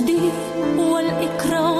المجد والإكرام.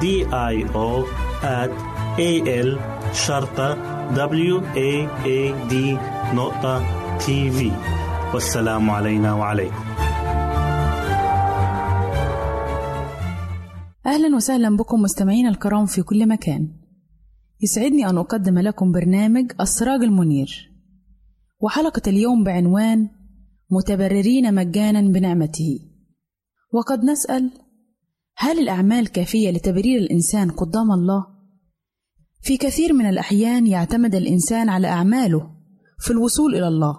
D I O at A L شرطة W A A D نقطة تي في والسلام علينا وعليكم. أهلا وسهلا بكم مستمعينا الكرام في كل مكان. يسعدني أن أقدم لكم برنامج السراج المنير. وحلقة اليوم بعنوان متبررين مجانا بنعمته. وقد نسأل هل الأعمال كافية لتبرير الإنسان قدام الله؟ في كثير من الأحيان يعتمد الإنسان على أعماله في الوصول إلى الله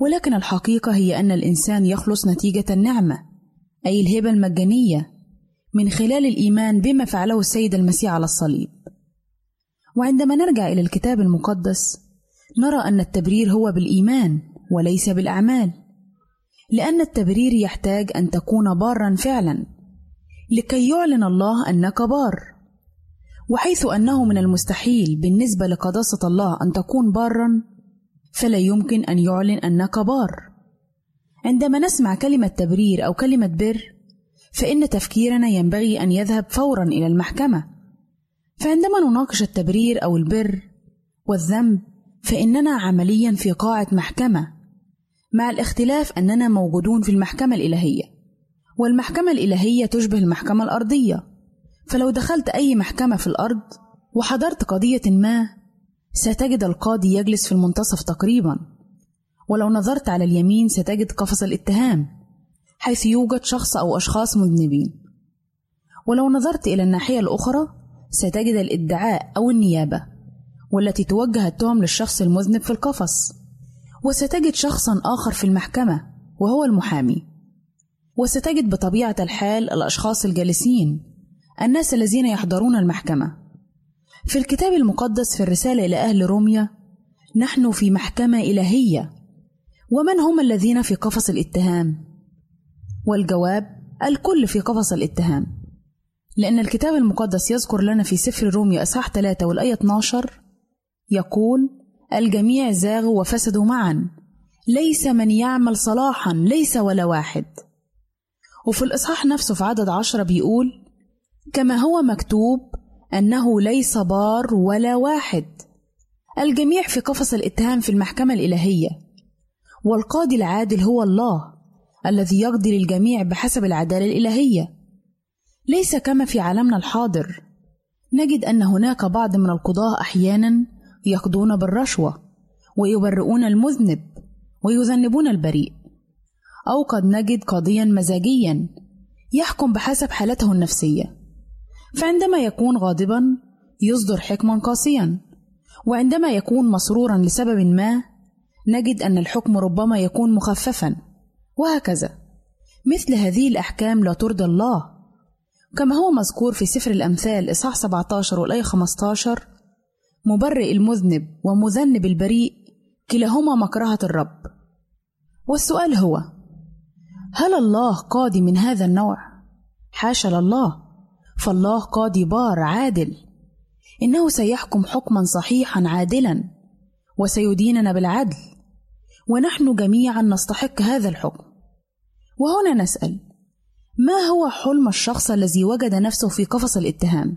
ولكن الحقيقة هي أن الإنسان يخلص نتيجة النعمة أي الهبة المجانية من خلال الإيمان بما فعله السيد المسيح على الصليب وعندما نرجع إلى الكتاب المقدس نرى أن التبرير هو بالإيمان وليس بالأعمال لأن التبرير يحتاج أن تكون بارا فعلا لكي يعلن الله أنك بار. وحيث أنه من المستحيل بالنسبة لقداسة الله أن تكون بارا فلا يمكن أن يعلن أنك بار. عندما نسمع كلمة تبرير أو كلمة بر فإن تفكيرنا ينبغي أن يذهب فورا إلى المحكمة. فعندما نناقش التبرير أو البر والذنب فإننا عمليا في قاعة محكمة مع الاختلاف أننا موجودون في المحكمة الإلهية. والمحكمة الإلهية تشبه المحكمة الأرضية. فلو دخلت أي محكمة في الأرض وحضرت قضية ما ستجد القاضي يجلس في المنتصف تقريبا. ولو نظرت على اليمين ستجد قفص الاتهام حيث يوجد شخص أو أشخاص مذنبين. ولو نظرت إلى الناحية الأخرى ستجد الادعاء أو النيابة والتي توجه التهم للشخص المذنب في القفص. وستجد شخصا آخر في المحكمة وهو المحامي. وستجد بطبيعة الحال الأشخاص الجالسين الناس الذين يحضرون المحكمة. في الكتاب المقدس في الرسالة إلى أهل روميا نحن في محكمة إلهية. ومن هم الذين في قفص الاتهام؟ والجواب الكل في قفص الاتهام. لأن الكتاب المقدس يذكر لنا في سفر روميا إصحاح 3 والآية 12 يقول الجميع زاغوا وفسدوا معا ليس من يعمل صلاحا ليس ولا واحد. وفي الإصحاح نفسه في عدد عشرة بيقول كما هو مكتوب أنه ليس بار ولا واحد. الجميع في قفص الاتهام في المحكمة الإلهية. والقاضي العادل هو الله الذي يقضي للجميع بحسب العدالة الإلهية. ليس كما في عالمنا الحاضر. نجد أن هناك بعض من القضاة أحيانا يقضون بالرشوة ويبرئون المذنب ويذنبون البريء. أو قد نجد قاضيا مزاجيا يحكم بحسب حالته النفسية. فعندما يكون غاضبا يصدر حكما قاسيا. وعندما يكون مسرورا لسبب ما نجد أن الحكم ربما يكون مخففا. وهكذا. مثل هذه الأحكام لا ترضي الله. كما هو مذكور في سفر الأمثال إصحاح 17 والآية 15 مبرئ المذنب ومذنب البريء كلاهما مكرهة الرب. والسؤال هو هل الله قاضي من هذا النوع؟ حاشا لله فالله قاضي بار عادل. إنه سيحكم حكما صحيحا عادلا وسيديننا بالعدل ونحن جميعا نستحق هذا الحكم. وهنا نسأل ما هو حلم الشخص الذي وجد نفسه في قفص الاتهام؟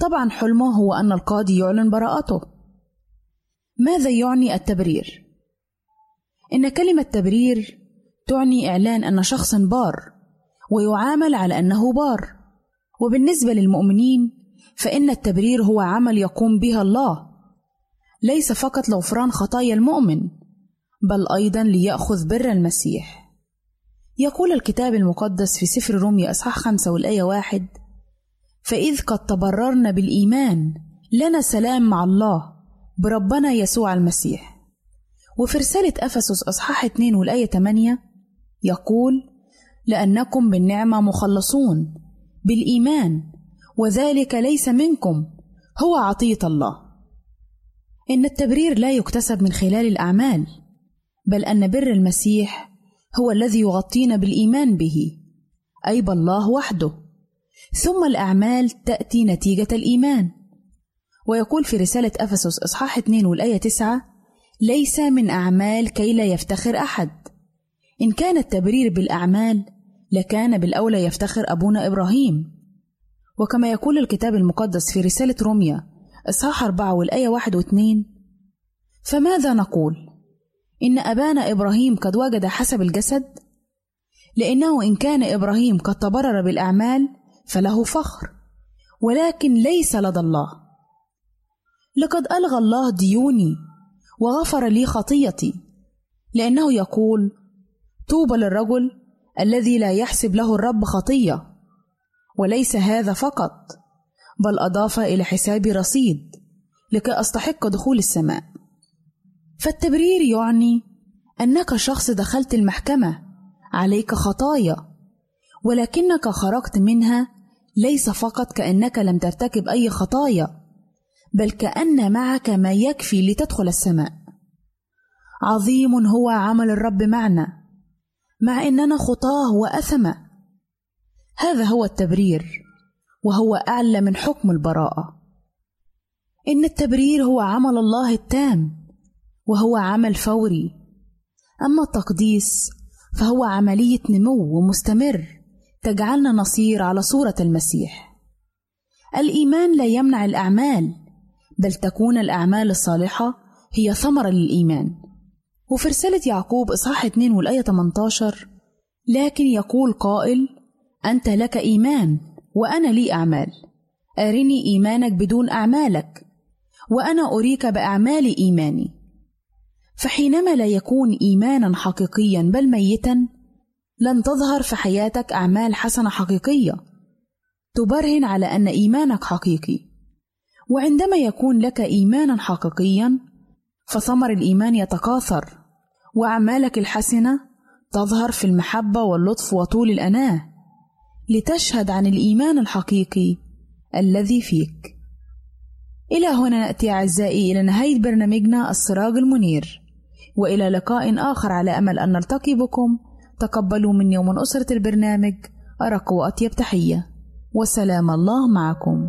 طبعا حلمه هو أن القاضي يعلن براءته. ماذا يعني التبرير؟ إن كلمة تبرير تعني إعلان أن شخص بار ويعامل على أنه بار. وبالنسبة للمؤمنين فإن التبرير هو عمل يقوم به الله ليس فقط لغفران خطايا المؤمن بل أيضا ليأخذ بر المسيح. يقول الكتاب المقدس في سفر روميا إصحاح خمسة والآية واحد فإذ قد تبررنا بالإيمان لنا سلام مع الله بربنا يسوع المسيح. وفي رسالة أفسس أصحاح 2 والآية 8 يقول لأنكم بالنعمة مخلصون بالإيمان وذلك ليس منكم هو عطية الله. إن التبرير لا يكتسب من خلال الأعمال بل أن بر المسيح هو الذي يغطينا بالإيمان به أي بالله وحده. ثم الأعمال تأتي نتيجة الإيمان. ويقول في رسالة أفسس إصحاح 2 والآية 9 ليس من أعمال كي لا يفتخر أحد. إن كان التبرير بالأعمال لكان بالأولى يفتخر أبونا إبراهيم وكما يقول الكتاب المقدس في رسالة روميا إصحاح أربعة والآية واحد واثنين فماذا نقول؟ إن أبانا إبراهيم قد وجد حسب الجسد؟ لأنه إن كان إبراهيم قد تبرر بالأعمال فله فخر ولكن ليس لدى الله لقد ألغى الله ديوني وغفر لي خطيتي لأنه يقول طوبى للرجل الذي لا يحسب له الرب خطية وليس هذا فقط بل أضاف إلى حسابي رصيد لكي أستحق دخول السماء. فالتبرير يعني أنك شخص دخلت المحكمة عليك خطايا ولكنك خرجت منها ليس فقط كأنك لم ترتكب أي خطايا بل كأن معك ما يكفي لتدخل السماء. عظيم هو عمل الرب معنا. مع إننا خطاه واثمه هذا هو التبرير وهو أعلى من حكم البراءة. إن التبرير هو عمل الله التام وهو عمل فوري. أما التقديس فهو عملية نمو ومستمر تجعلنا نصير على صورة المسيح. الإيمان لا يمنع الأعمال بل تكون الأعمال الصالحة هي ثمرة للإيمان. وفي رسالة يعقوب إصحاح 2 والآية 18 لكن يقول قائل أنت لك إيمان وأنا لي أعمال. أرني إيمانك بدون أعمالك وأنا أريك بأعمال إيماني. فحينما لا يكون إيمانا حقيقيا بل ميتا لن تظهر في حياتك أعمال حسنة حقيقية. تبرهن على أن إيمانك حقيقي. وعندما يكون لك إيمانا حقيقيا فثمر الإيمان يتكاثر. وأعمالك الحسنة تظهر في المحبة واللطف وطول الأناة لتشهد عن الإيمان الحقيقي الذي فيك. إلى هنا نأتي أعزائي إلى نهاية برنامجنا السراج المنير، وإلى لقاء آخر على أمل أن نلتقي بكم. تقبلوا مني ومن أسرة البرنامج أرق وأطيب تحية، وسلام الله معكم.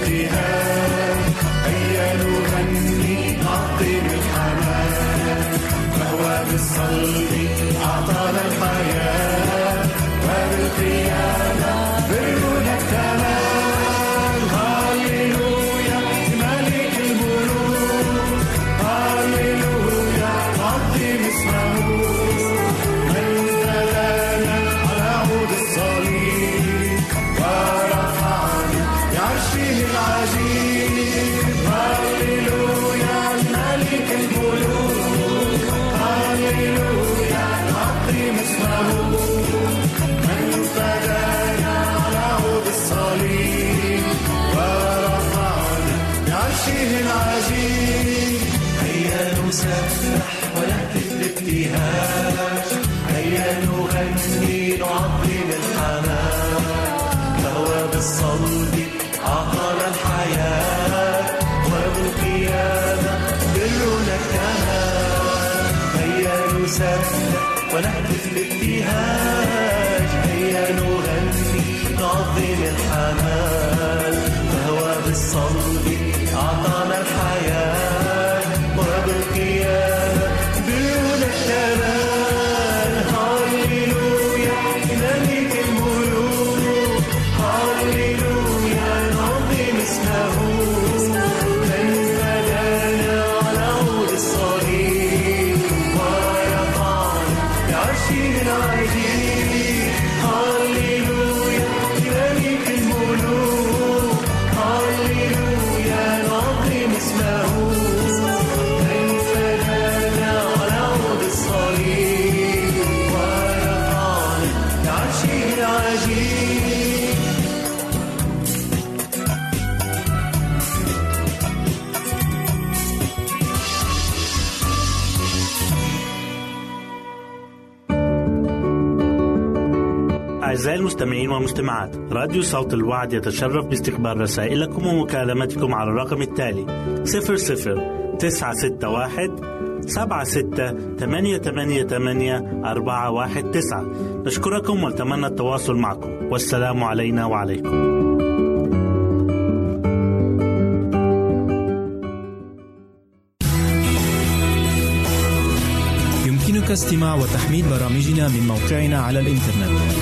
ونهتف بعرشه العجيب هيا نسبح ونهتف بابتهاج هيا نغني نعظم الحمام فهو بالصلب أعطانا الحياة وبالقيامة برنا التمام هيا نسبح ونهتف بابتهاج هيا نغني نعظم الحمام فهو بالصلب أعزائي المستمعين والمستمعات راديو صوت الوعد يتشرف باستقبال رسائلكم ومكالمتكم على الرقم التالي 00 961 سبعة ستة ثمانية ثمانية ثمانية أربعة واحد تسعة. نشكركم ونتمنى التواصل معكم. والسلام علينا وعليكم. يمكنك استماع وتحميل برامجنا من موقعنا على الإنترنت.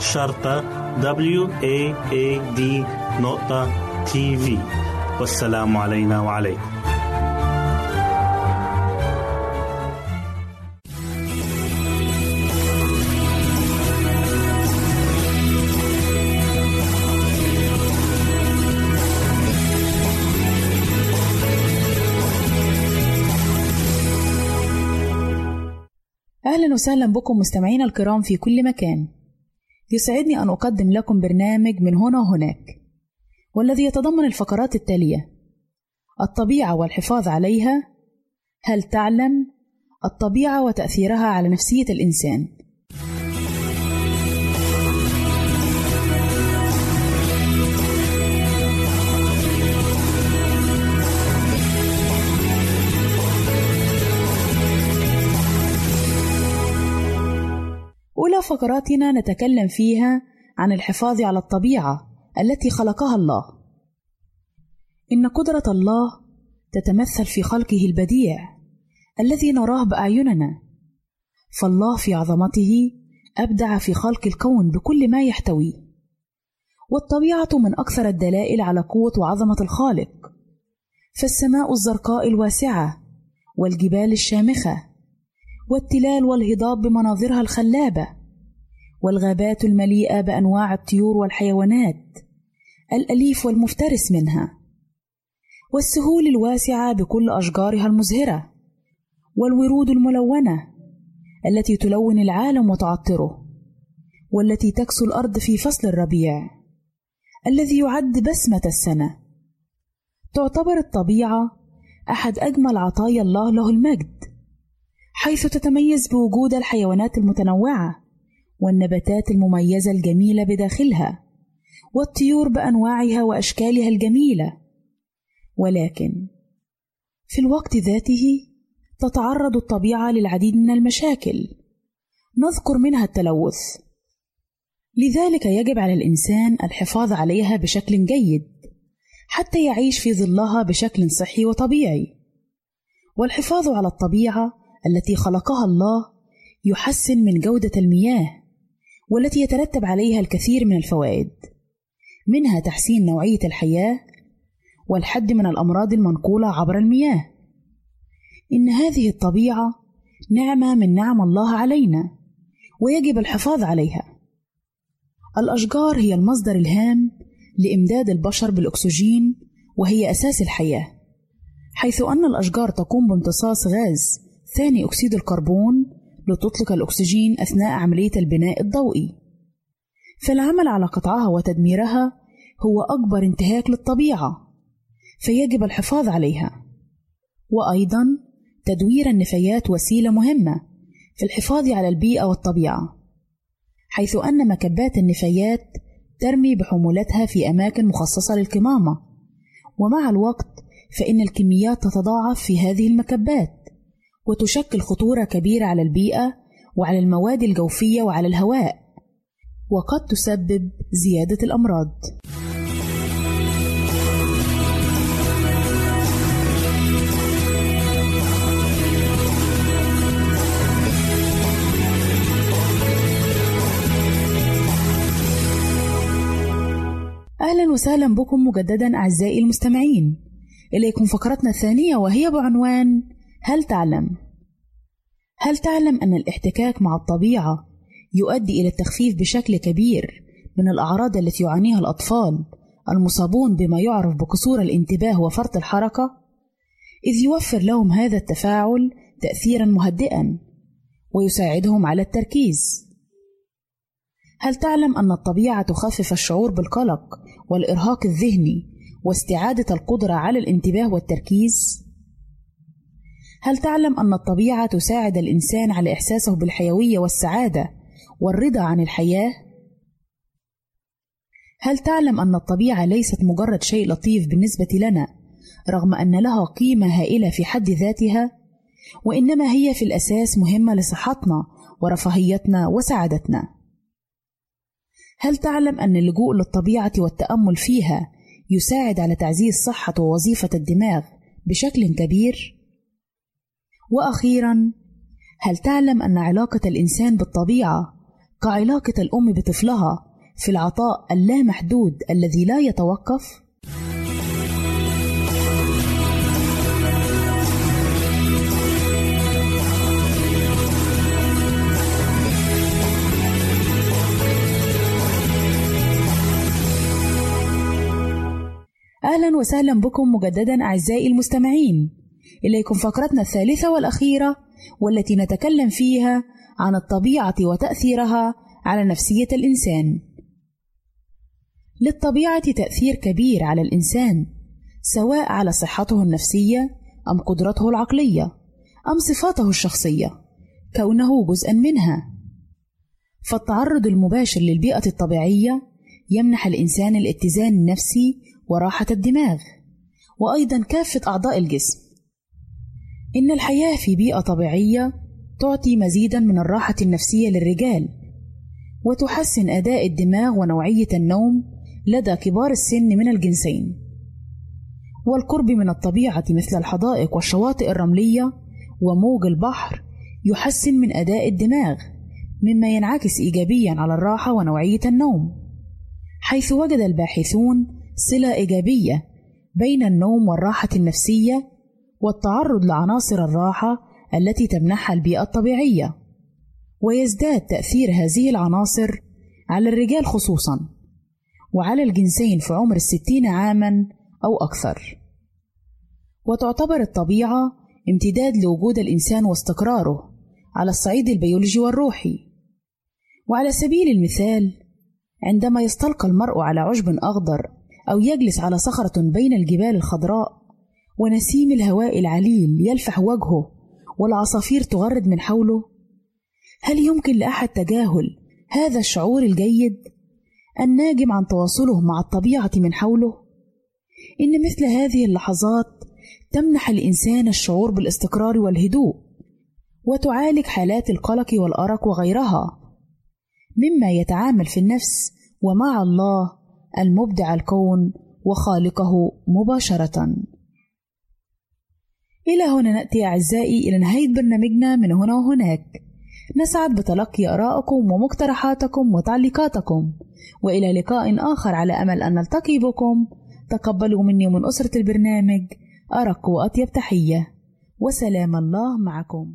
شرطة W A A D نقطة تي في والسلام علينا وعليكم. أهلا وسهلا بكم مستمعينا الكرام في كل مكان. يسعدني أن أقدم لكم برنامج من هنا وهناك والذي يتضمن الفقرات التالية الطبيعة والحفاظ عليها هل تعلم؟ الطبيعة وتأثيرها على نفسية الإنسان. أولى فقراتنا نتكلم فيها عن الحفاظ على الطبيعة التي خلقها الله. إن قدرة الله تتمثل في خلقه البديع الذي نراه بأعيننا، فالله في عظمته أبدع في خلق الكون بكل ما يحتويه. والطبيعة من أكثر الدلائل على قوة وعظمة الخالق، فالسماء الزرقاء الواسعة، والجبال الشامخة، والتلال والهضاب بمناظرها الخلابة والغابات المليئة بأنواع الطيور والحيوانات الأليف والمفترس منها والسهول الواسعة بكل أشجارها المزهرة والورود الملونة التي تلون العالم وتعطره والتي تكسو الأرض في فصل الربيع الذي يعد بسمة السنة. تعتبر الطبيعة أحد أجمل عطايا الله له المجد حيث تتميز بوجود الحيوانات المتنوعة والنباتات المميزة الجميلة بداخلها والطيور بأنواعها وأشكالها الجميلة. ولكن في الوقت ذاته تتعرض الطبيعة للعديد من المشاكل. نذكر منها التلوث. لذلك يجب على الإنسان الحفاظ عليها بشكل جيد حتى يعيش في ظلها بشكل صحي وطبيعي. والحفاظ على الطبيعة التي خلقها الله يحسن من جودة المياه. والتي يترتب عليها الكثير من الفوائد. منها تحسين نوعية الحياة والحد من الأمراض المنقولة عبر المياه. إن هذه الطبيعة نعمة من نعم الله علينا ويجب الحفاظ عليها. الأشجار هي المصدر الهام لإمداد البشر بالأكسجين وهي أساس الحياة حيث أن الأشجار تقوم بامتصاص غاز ثاني أكسيد الكربون لتطلق الأكسجين أثناء عملية البناء الضوئي. فالعمل على قطعها وتدميرها هو أكبر انتهاك للطبيعة فيجب الحفاظ عليها. وأيضا تدوير النفايات وسيلة مهمة في الحفاظ على البيئة والطبيعة حيث أن مكبات النفايات ترمي بحمولتها في أماكن مخصصة للكمامة. ومع الوقت فإن الكميات تتضاعف في هذه المكبات. وتشكل خطورة كبيرة على البيئة وعلى المواد الجوفية وعلى الهواء وقد تسبب زيادة الأمراض. أهلا وسهلا بكم مجددا أعزائي المستمعين. إليكم فقرتنا الثانية وهي بعنوان هل تعلم؟ هل تعلم أن الاحتكاك مع الطبيعة يؤدي إلى التخفيف بشكل كبير من الأعراض التي يعانيها الأطفال المصابون بما يعرف بقصور الانتباه وفرط الحركة؟ إذ يوفر لهم هذا التفاعل تأثيرا مهدئا ويساعدهم على التركيز. هل تعلم أن الطبيعة تخفف الشعور بالقلق والإرهاق الذهني واستعادة القدرة على الانتباه والتركيز؟ هل تعلم أن الطبيعة تساعد الإنسان على إحساسه بالحيوية والسعادة والرضا عن الحياة؟ هل تعلم أن الطبيعة ليست مجرد شيء لطيف بالنسبة لنا رغم أن لها قيمة هائلة في حد ذاتها؟ وإنما هي في الأساس مهمة لصحتنا ورفاهيتنا وسعادتنا. هل تعلم أن اللجوء للطبيعة والتأمل فيها يساعد على تعزيز صحة ووظيفة الدماغ بشكل كبير؟ وأخيرا هل تعلم أن علاقة الإنسان بالطبيعة كعلاقة الأم بطفلها في العطاء اللامحدود الذي لا يتوقف؟ أهلا وسهلا بكم مجددا أعزائي المستمعين إليكم فقرتنا الثالثة والأخيرة والتي نتكلم فيها عن الطبيعة وتأثيرها على نفسية الإنسان. للطبيعة تأثير كبير على الإنسان سواء على صحته النفسية أم قدرته العقلية أم صفاته الشخصية كونه جزءا منها. فالتعرض المباشر للبيئة الطبيعية يمنح الإنسان الاتزان النفسي وراحة الدماغ وأيضا كافة أعضاء الجسم إن الحياة في بيئة طبيعية تعطي مزيدا من الراحة النفسية للرجال وتحسن أداء الدماغ ونوعية النوم لدى كبار السن من الجنسين. والقرب من الطبيعة مثل الحدائق والشواطئ الرملية وموج البحر يحسن من أداء الدماغ مما ينعكس إيجابيا على الراحة ونوعية النوم حيث وجد الباحثون صلة إيجابية بين النوم والراحة النفسية والتعرض لعناصر الراحة التي تمنحها البيئة الطبيعية، ويزداد تأثير هذه العناصر على الرجال خصوصًا، وعلى الجنسين في عمر الستين عاما أو أكثر. وتعتبر الطبيعة امتداد لوجود الإنسان واستقراره على الصعيد البيولوجي والروحي. وعلى سبيل المثال عندما يستلقى المرء على عشب أخضر أو يجلس على صخرة بين الجبال الخضراء ونسيم الهواء العليل يلفح وجهه والعصافير تغرد من حوله هل يمكن لأحد تجاهل هذا الشعور الجيد الناجم عن تواصله مع الطبيعة من حوله؟ إن مثل هذه اللحظات تمنح الإنسان الشعور بالاستقرار والهدوء وتعالج حالات القلق والأرق وغيرها مما يتعامل في النفس ومع الله المبدع الكون وخالقه مباشرة. إلى هنا نأتي أعزائي إلى نهاية برنامجنا من هنا وهناك. نسعد بتلقي آرائكم ومقترحاتكم وتعليقاتكم، وإلى لقاء آخر على أمل أن نلتقي بكم. تقبلوا مني ومن أسرة البرنامج أرق وأطيب تحية، وسلام الله معكم.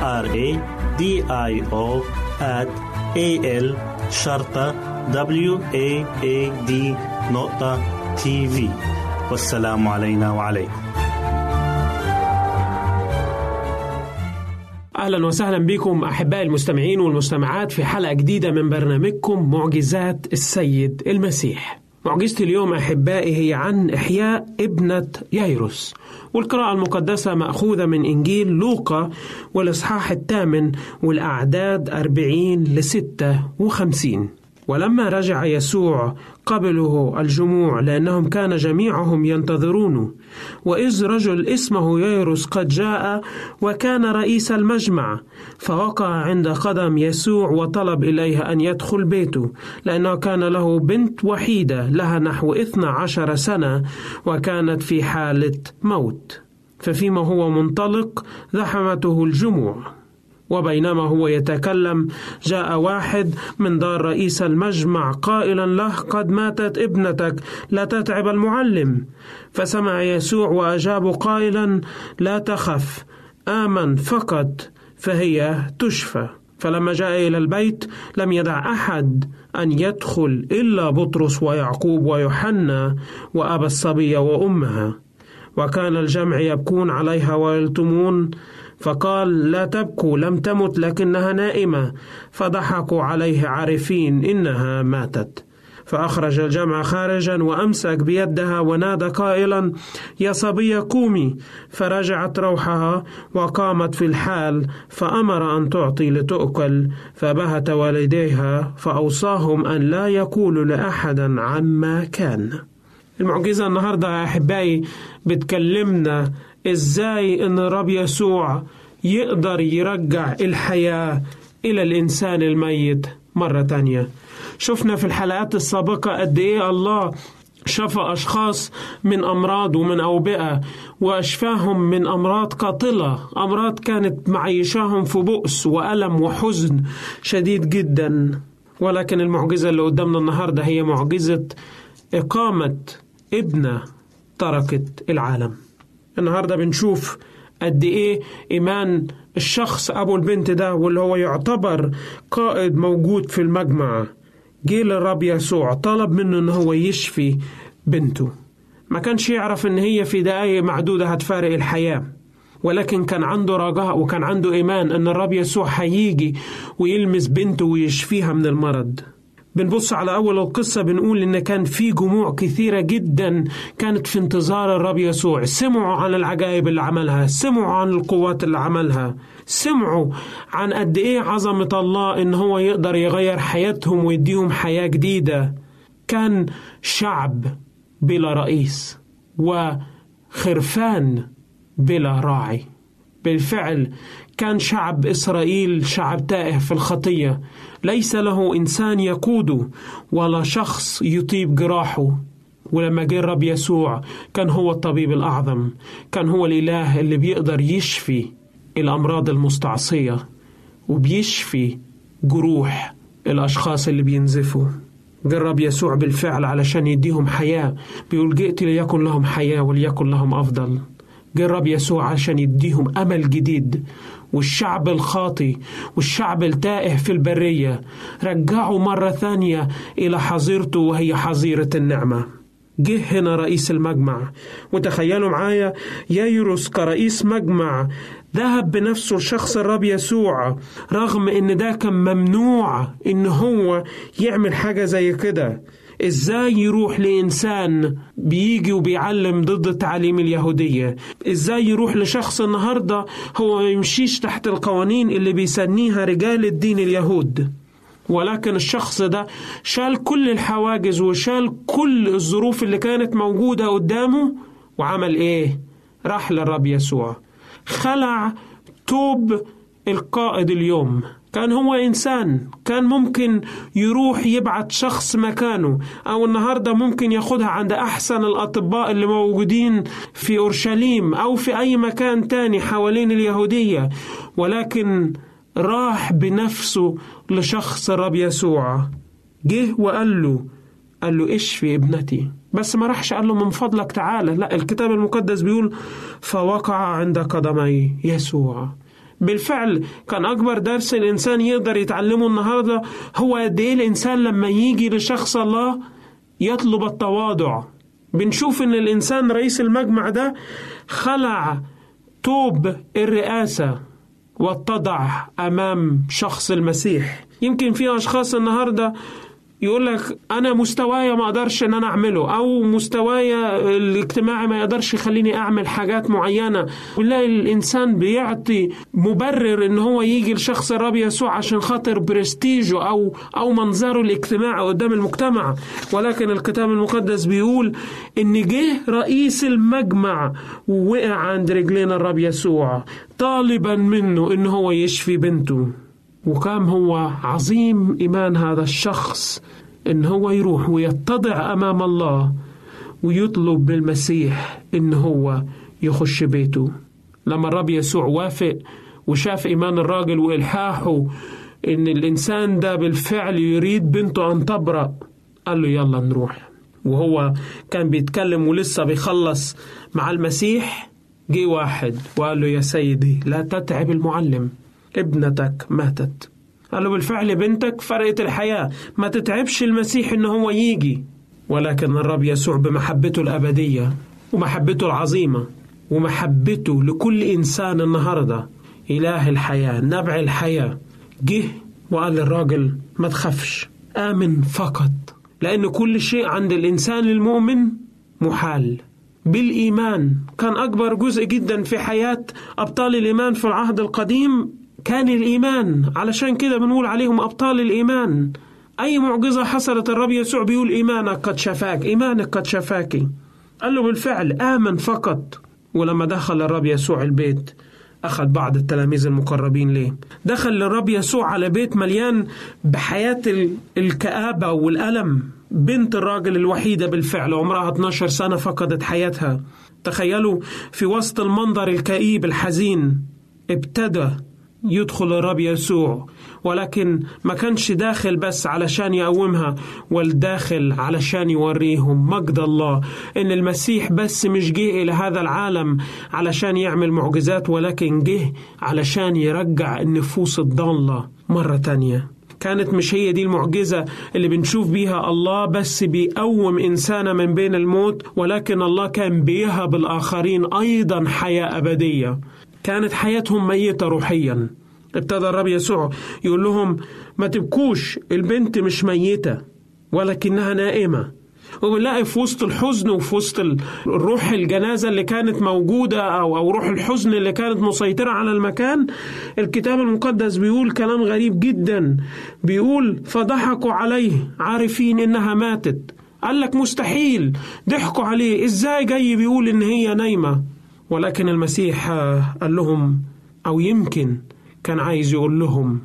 R A D I O at A L شرطة W A A D نقطة تي في والسلام علينا وعليكم أهلا وسهلا بكم أحبائي المستمعين والمستمعات في حلقة جديدة من برنامجكم معجزات السيد المسيح. معجزة اليوم أحبائي هي عن إحياء ابنة ييروس والقراءة المقدسة مأخوذة من إنجيل لوقا والإصحاح الثامن والأعداد أربعين لستة وخمسين. ولما رجع يسوع قبله الجموع لأنهم كان جميعهم ينتظرونه وإذ رجل اسمه ييروس قد جاء وكان رئيس المجمع فوقع عند قدم يسوع وطلب إليه أن يدخل بيته لأنه كان له بنت وحيدة لها نحو إثنى عشر سنة وكانت في حالة موت. ففيما هو منطلق زحمته الجموع. وبينما هو يتكلم جاء واحد من دار رئيس المجمع قائلا له قد ماتت ابنتك لا تتعب المعلم. فسمع يسوع وأجاب قائلا لا تخف آمن فقط فهي تشفى. فلما جاء إلى البيت لم يدع أحد أن يدخل إلا بطرس ويعقوب ويوحنا وأبا الصبيه وأمها. وكان الجمع يبكون عليها ويلتمون فقال لا تبكوا لم تمت لكنها نائمة. فضحكوا عليه عارفين إنها ماتت. فأخرج الجمع خارجا وأمسك بيدها ونادى قائلا يا صبية قومي. فرجعت روحها وقامت في الحال فأمر أن تعطي لتؤكل. فبهت والديها فأوصاهم أن لا يقولوا لأحدا عما كان. المعجزة النهاردة يا أحبائي بتكلمنا إزاي إن الرب يسوع يقدر يرجع الحياة إلى الإنسان الميت مرة تانية؟ شفنا في الحلقات السابقة قد إيه الله شفى أشخاص من أمراض ومن أوبئة وأشفاهم من أمراض قاتلة أمراض كانت معيشاهم في بؤس وألم وحزن شديد جدا. ولكن المعجزة اللي قدامنا النهاردة هي معجزة إقامة ابنة تركت العالم. النهاردة بنشوف قد إيه إيمان الشخص أبو البنت ده واللي هو يعتبر قائد موجود في المجمع. جه للرب يسوع طلب منه إن هو يشفي بنته. ما كانش يعرف إن هي في دقايق معدودة هتفارق الحياة ولكن كان عنده رجاء وكان عنده إيمان إن الرب يسوع هيجي ويلمس بنته ويشفيها من المرض. بنبص على أول القصة بنقول إن كان في جموع كثيرة جدا كانت في انتظار الرب يسوع. سمعوا عن العجائب اللي عملها سمعوا عن القوات اللي عملها سمعوا عن قد إيه عظمة الله إن هو يقدر يغير حياتهم ويديهم حياة جديدة. كان شعب بلا رئيس وخرفان بلا راعي. بالفعل كان شعب إسرائيل شعب تائه في الخطية. ليس له إنسان يقوده ولا شخص يطيب جراحه. ولما جه الرب يسوع كان هو الطبيب الأعظم. كان هو الإله اللي بيقدر يشفي الأمراض المستعصية وبيشفي جروح الأشخاص اللي بينزفوا. جه الرب يسوع بالفعل علشان يديهم حياة. بيقول جئت ليكن لهم حياة وليكن لهم أفضل. جه الرب يسوع عشان يديهم أمل جديد. والشعب الخاطي والشعب التائه في البرية. رجعوا مرة ثانية إلى حظيرته وهي حظيرة النعمة. جه هنا رئيس المجمع. وتخيلوا معايا؟ ييروس كرئيس مجمع ذهب بنفسه لشخص الرب يسوع رغم إن ده كان ممنوع إن هو يعمل حاجة زي كده. إزاي يروح لإنسان بيجي وبيعلم ضد التعاليم اليهودية؟ إزاي يروح لشخص النهارده هو ما يمشيش تحت القوانين اللي بيسنيها رجال الدين اليهود؟ ولكن الشخص ده شال كل الحواجز وشال كل الظروف اللي كانت موجودة قدامه وعمل إيه؟ راح للرب يسوع. خلع توب القائد اليوم. كان هو إنسان كان ممكن يروح يبعت شخص مكانه أو النهاردة ممكن ياخدها عند أحسن الأطباء اللي موجودين في أورشليم أو في أي مكان تاني حوالين اليهودية ولكن راح بنفسه لشخص الرب يسوع. جه وقال له قال له اشفي ابنتي؟ بس ما راحش قال له من فضلك تعالى لا الكتاب المقدس بيقول فوقع عند قدمي يسوع. بالفعل كان أكبر درس الإنسان يقدر يتعلمه النهاردة هو قد إيه الإنسان لما يجي لشخص الله يطلب التواضع. بنشوف إن الإنسان رئيس المجمع ده خلع توب الرئاسة واتضع أمام شخص المسيح. يمكن في أشخاص النهاردة يقول لك أنا مستوايا ما أقدرش إن أنا أعمله أو مستوايا الاجتماعي ما يقدرش يخليني أعمل حاجات معينة. ونلاقي الإنسان بيعطي مبرر إن هو يجي لشخص الرب يسوع عشان خاطر برستيجه أو أو منظره الاجتماعي قدام المجتمع. ولكن الكتاب المقدس بيقول إن جه رئيس المجمع ووقع عند رجلين الرب يسوع طالبا منه إن هو يشفي بنته. وكم هو عظيم إيمان هذا الشخص إن هو يروح ويتضع أمام الله ويطلب بالمسيح إن هو يخش بيته. لما الرب يسوع وافق وشاف إيمان الراجل وإلحاحه إن الإنسان ده بالفعل يريد بنته أن تبرأ قال له يلا نروح. وهو كان بيتكلم ولسه بيخلص مع المسيح جه واحد وقال له يا سيدي لا تتعب المعلم. ابنتك ماتت. قال له بالفعل بنتك فرقت الحياة. ما تتعبش المسيح ان هو يجي ولكن الرب يسوع بمحبته الأبدية ومحبته العظيمة ومحبته لكل إنسان النهاردة إله الحياة نبع الحياة جه وقال للراجل ما تخافش آمن فقط. لأن كل شيء عند الإنسان المؤمن محال. بالإيمان كان أكبر جزء جدا في حياة أبطال الإيمان في العهد القديم كان الإيمان علشان كده بنقول عليهم أبطال الإيمان. أي معجزة حصلت الرب يسوع بيقول إيمانك قد شفاك إيمانك قد شفاك. قال له بالفعل آمن فقط. ولما دخل الرب يسوع البيت أخذ بعض التلاميذ المقربين ليه. دخل للرب يسوع على بيت مليان بحياة الكآبة والألم بنت الراجل الوحيدة بالفعل عمرها 12 سنة فقدت حياتها. تخيلوا في وسط المنظر الكئيب الحزين ابتدى يدخل الرب يسوع. ولكن ما كانش داخل بس علشان يقومها والداخل علشان يوريهم. مجد الله. إن المسيح بس مش جه إلى هذا العالم علشان يعمل معجزات ولكن جه علشان يرجع النفوس الضالة مرة تانية. كانت مش هي دي المعجزة اللي بنشوف بيها الله بس بيقوم إنسانة من بين الموت ولكن الله كان بيهب الآخرين أيضا حياة أبدية. كانت حياتهم ميتة روحيا. ابتدى الرب يسوع يقول لهم ما تبكوش البنت مش ميتة ولكنها نائمة. وبنلاقي في وسط الحزن وفي وسط الروح الجنازة اللي كانت موجودة أو أو روح الحزن اللي كانت مسيطرة على المكان. الكتاب المقدس بيقول كلام غريب جدا. بيقول فضحكوا عليه عارفين إنها ماتت. قال لك مستحيل ضحكوا عليه. إزاي جاي بيقول إن هي نايمة؟ ولكن المسيح قال لهم أو يمكن كان عايز يقول لهم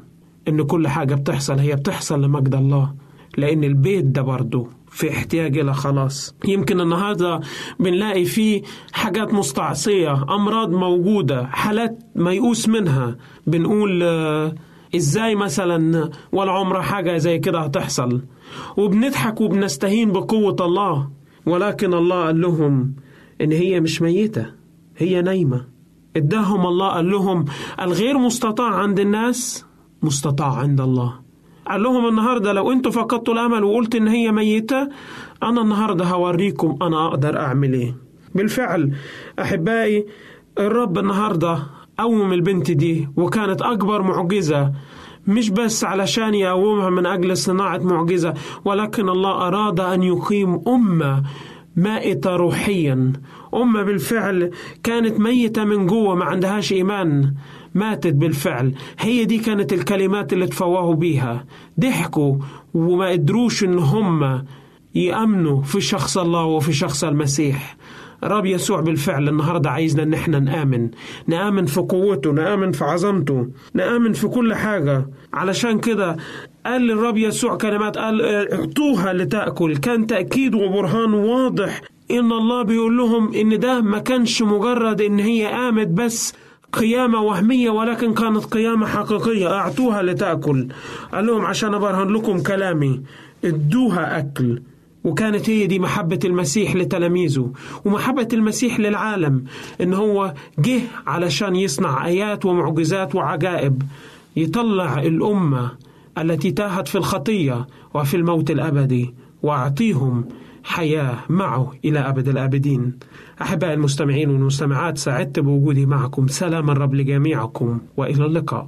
إن كل حاجة بتحصل هي بتحصل لمجد الله لأن البيت ده برضه في احتياج إلى خلاص. يمكن النهاردة بنلاقي فيه حاجات مستعصية أمراض موجودة حالات ميؤوس منها. بنقول إزاي مثلا ولا حاجة زي كده هتحصل؟ وبنضحك وبنستهين بقوة الله. ولكن الله قال لهم إن هي مش ميتة. هي نايمة. اداهم الله قال لهم الغير مستطاع عند الناس مستطاع عند الله. قال لهم النهاردة لو أنتوا فقدتوا الأمل وقلت إن هي ميتة أنا النهاردة هوريكم أنا أقدر أعمل إيه. بالفعل أحبائي الرب النهاردة قوم البنت دي وكانت أكبر معجزة مش بس علشان يقومها من أجل صناعة معجزة ولكن الله أراد أن يقيم أمة مائتة روحيا. أمة بالفعل كانت ميتة من جوه ما عندهاش إيمان. ماتت بالفعل. هي دي كانت الكلمات اللي تفوهوا بيها. ضحكوا وما قدروش إن هم يأمنوا في شخص الله وفي شخص المسيح. رب يسوع بالفعل النهاردة عايزنا إن إحنا نآمن. نآمن في قوته نآمن في عظمته نآمن في كل حاجة. علشان كده قال للرب يسوع كلمات قال اعطوها لتأكل. كان تأكيد وبرهان واضح إن الله بيقول لهم إن ده ما كانش مجرد إن هي قامت بس قيامة وهمية ولكن كانت قيامة حقيقية. أعطوها لتأكل. قال لهم عشان أبرهن لكم كلامي ادوها أكل. وكانت هي دي محبة المسيح لتلاميذه ومحبة المسيح للعالم إن هو جه علشان يصنع آيات ومعجزات وعجائب يطلع الأمة التي تاهت في الخطية وفي الموت الأبدي وأعطيهم حياة معه إلى أبد الآبدين. أحبائي المستمعين والمستمعات سعدت بوجودي معكم. سلام الرب لجميعكم وإلى اللقاء.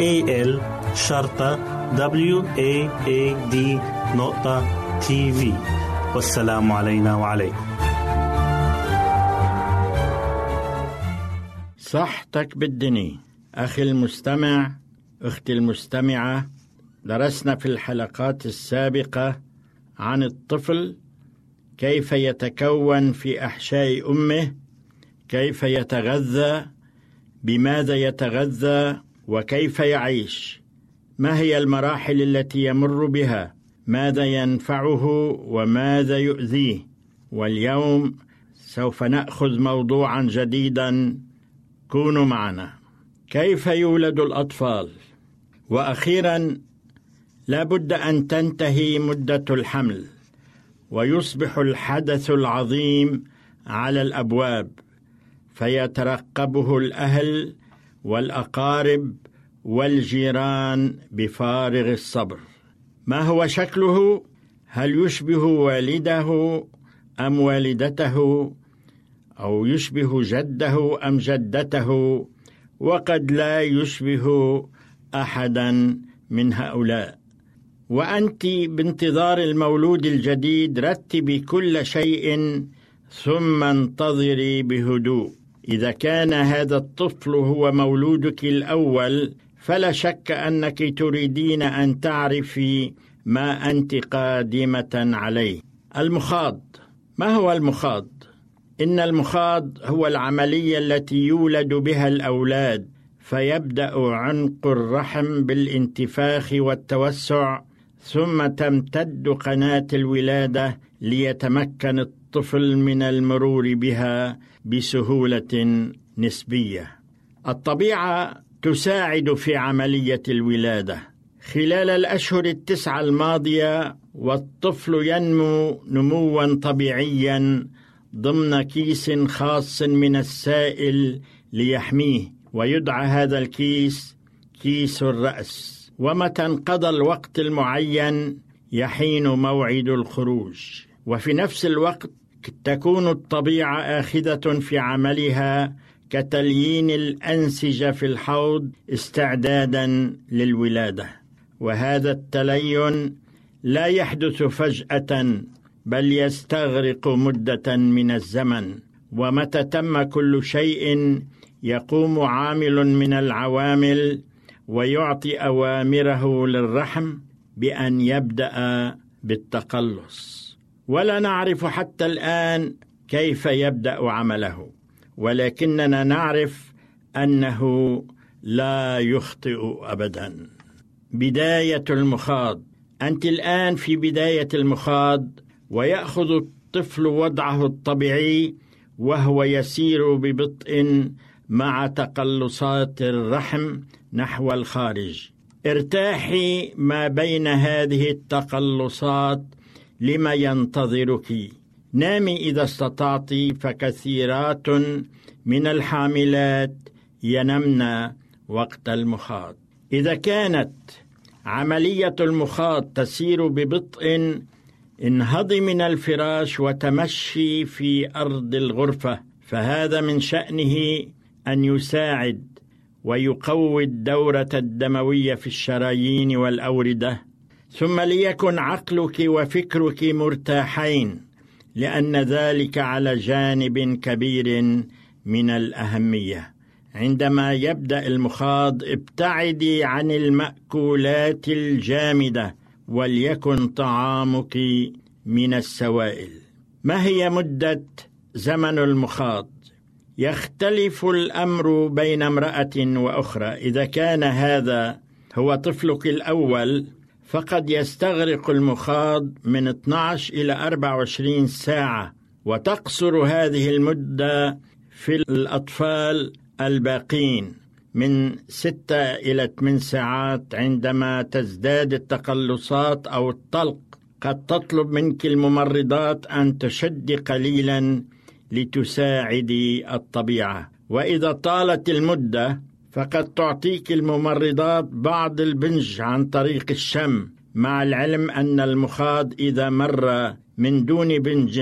A L شرطة W A A D نقطة تي في والسلام علينا وعليكم. صحتك بالدني أخي المستمع أختي المستمعة درسنا في الحلقات السابقة عن الطفل كيف يتكون في أحشاء أمه كيف يتغذى بماذا يتغذى وكيف يعيش؟ ما هي المراحل التي يمر بها؟ ماذا ينفعه وماذا يؤذيه؟ واليوم سوف نأخذ موضوعا جديدا. كونوا معنا. كيف يولد الأطفال؟ وأخيرا لا بد أن تنتهي مدة الحمل ويصبح الحدث العظيم على الأبواب فيترقبه الأهل والأقارب والجيران بفارغ الصبر. ما هو شكله؟ هل يشبه والده أم والدته؟ أو يشبه جده أم جدته؟ وقد لا يشبه أحدا من هؤلاء. وأنت بانتظار المولود الجديد رتبي كل شيء ثم انتظري بهدوء. إذا كان هذا الطفل هو مولودك الأول فلا شك أنك تريدين أن تعرفي ما أنت قادمة عليه. المخاض. ما هو المخاض؟ إن المخاض هو العملية التي يولد بها الأولاد فيبدأ عنق الرحم بالانتفاخ والتوسع ثم تمتد قناة الولادة ليتمكن الطفل من المرور بها بسهولة نسبية. الطبيعة تساعد في عملية الولادة. خلال الأشهر التسعة الماضية والطفل ينمو نموا طبيعيا ضمن كيس خاص من السائل ليحميه ويدعى هذا الكيس كيس الرأس. ومتى انقضى الوقت المعين يحين موعد الخروج. وفي نفس الوقت تكون الطبيعة آخذة في عملها كتليين الأنسجة في الحوض استعدادا للولادة. وهذا التلين لا يحدث فجأة بل يستغرق مدة من الزمن. ومتى تم كل شيء يقوم عامل من العوامل ويعطي أوامره للرحم بأن يبدأ بالتقلص. ولا نعرف حتى الآن كيف يبدأ عمله. ولكننا نعرف أنه لا يخطئ ابدا. بداية المخاض. أنت الآن في بداية المخاض ويأخذ الطفل وضعه الطبيعي وهو يسير ببطء مع تقلصات الرحم نحو الخارج. ارتاحي ما بين هذه التقلصات لما ينتظرك. نامي إذا استطعت فكثيرات من الحاملات ينمن وقت المخاض. إذا كانت عملية المخاض تسير ببطء انهضي من الفراش وتمشي في أرض الغرفة. فهذا من شأنه أن يساعد ويقوي الدورة الدموية في الشرايين والأوردة. ثم ليكن عقلك وفكرك مرتاحين. لأن ذلك على جانب كبير من الأهمية. عندما يبدأ المخاض ابتعدي عن المأكولات الجامدة وليكن طعامك من السوائل. ما هي مدة زمن المخاض؟ يختلف الأمر بين امرأة وأخرى. إذا كان هذا هو طفلك الأول فقد يستغرق المخاض من 12 إلى 24 ساعة وتقصر هذه المدة في الأطفال الباقين من ستة إلى ثمان ساعات عندما تزداد التقلصات أو الطلق. قد تطلب منك الممرضات أن تشد قليلا لتساعدي الطبيعة. وإذا طالت المدة فقد تعطيك الممرضات بعض البنج عن طريق الشم مع العلم أن المخاض إذا مر من دون بنج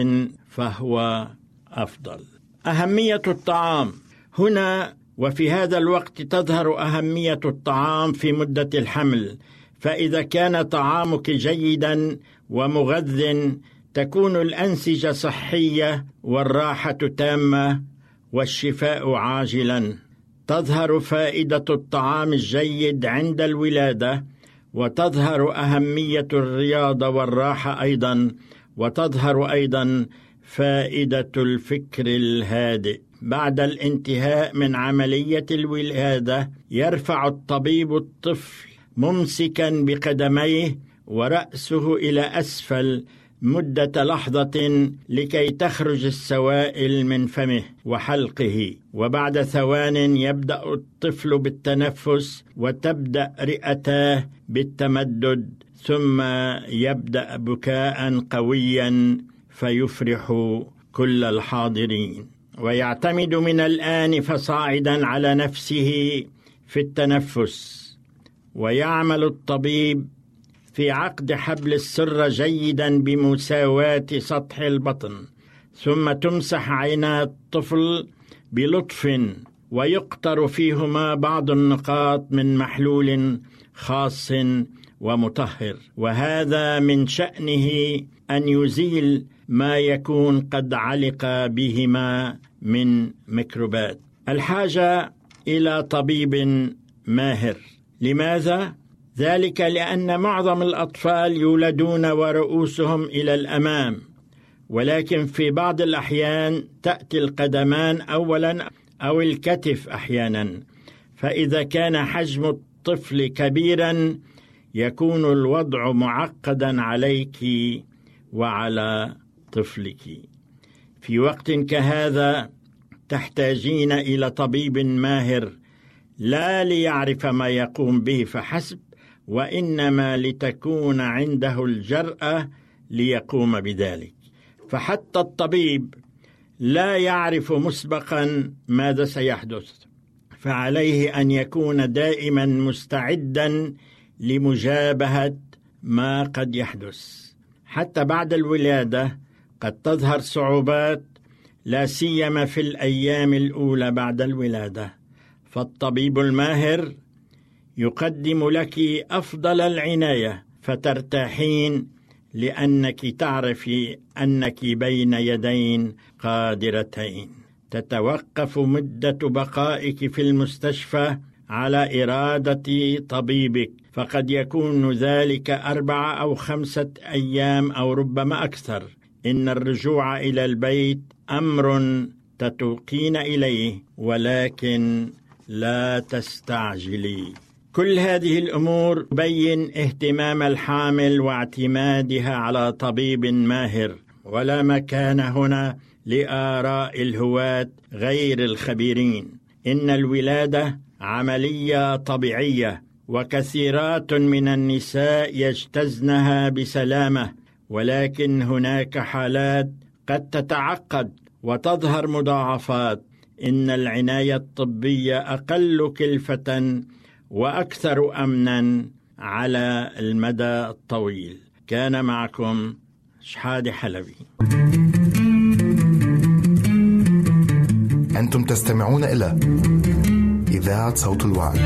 فهو أفضل. أهمية الطعام. هنا وفي هذا الوقت تظهر أهمية الطعام في مدة الحمل. فإذا كان طعامك جيدا ومغذٍ تكون الأنسجة صحية والراحة تامة والشفاء عاجلا. تظهر فائدة الطعام الجيد عند الولادة وتظهر أهمية الرياضة والراحة أيضا وتظهر أيضا فائدة الفكر الهادئ. بعد الانتهاء من عملية الولادة يرفع الطبيب الطفل ممسكا بقدميه ورأسه إلى أسفل مدة لحظة لكي تخرج السوائل من فمه وحلقه. وبعد ثوان يبدأ الطفل بالتنفس وتبدأ رئتاه بالتمدد ثم يبدأ بكاء قويا فيفرح كل الحاضرين. ويعتمد من الآن فصاعدا على نفسه في التنفس. ويعمل الطبيب في عقد حبل السر جيدا بمساواة سطح البطن ثم تمسح عينا الطفل بلطف ويقطر فيهما بعض النقاط من محلول خاص ومطهر. وهذا من شأنه أن يزيل ما يكون قد علق بهما من ميكروبات. الحاجة إلى طبيب ماهر. لماذا؟ ذلك لأن معظم الأطفال يولدون ورؤوسهم إلى الأمام ولكن في بعض الأحيان تأتي القدمان اولا أو الكتف أحيانا. فإذا كان حجم الطفل كبيرا يكون الوضع معقدا عليك وعلى طفلك. في وقت كهذا تحتاجين إلى طبيب ماهر لا ليعرف ما يقوم به فحسب وإنما لتكون عنده الجرأة ليقوم بذلك. فحتى الطبيب لا يعرف مسبقا ماذا سيحدث فعليه أن يكون دائما مستعدا لمجابهة ما قد يحدث. حتى بعد الولادة قد تظهر صعوبات لا سيما في الأيام الأولى بعد الولادة. فالطبيب الماهر يقدم لك أفضل العناية فترتاحين لأنك تعرفي أنك بين يدين قادرتين. تتوقف مدة بقائك في المستشفى على إرادة طبيبك فقد يكون ذلك اربعه أو خمسة أيام أو ربما أكثر. إن الرجوع إلى البيت أمر تتوقين إليه ولكن لا تستعجلي. كل هذه الأمور تبين اهتمام الحامل واعتمادها على طبيب ماهر ولا مكان هنا لآراء الهواة غير الخبيرين. إن الولادة عملية طبيعية وكثيرات من النساء يجتزنها بسلامة. ولكن هناك حالات قد تتعقد وتظهر مضاعفات. إن العناية الطبية أقل كلفة وأكثر امنا على المدى الطويل كان معكم شحادة حلبي أنتم تستمعون إلى إذاعة صوت الوعي.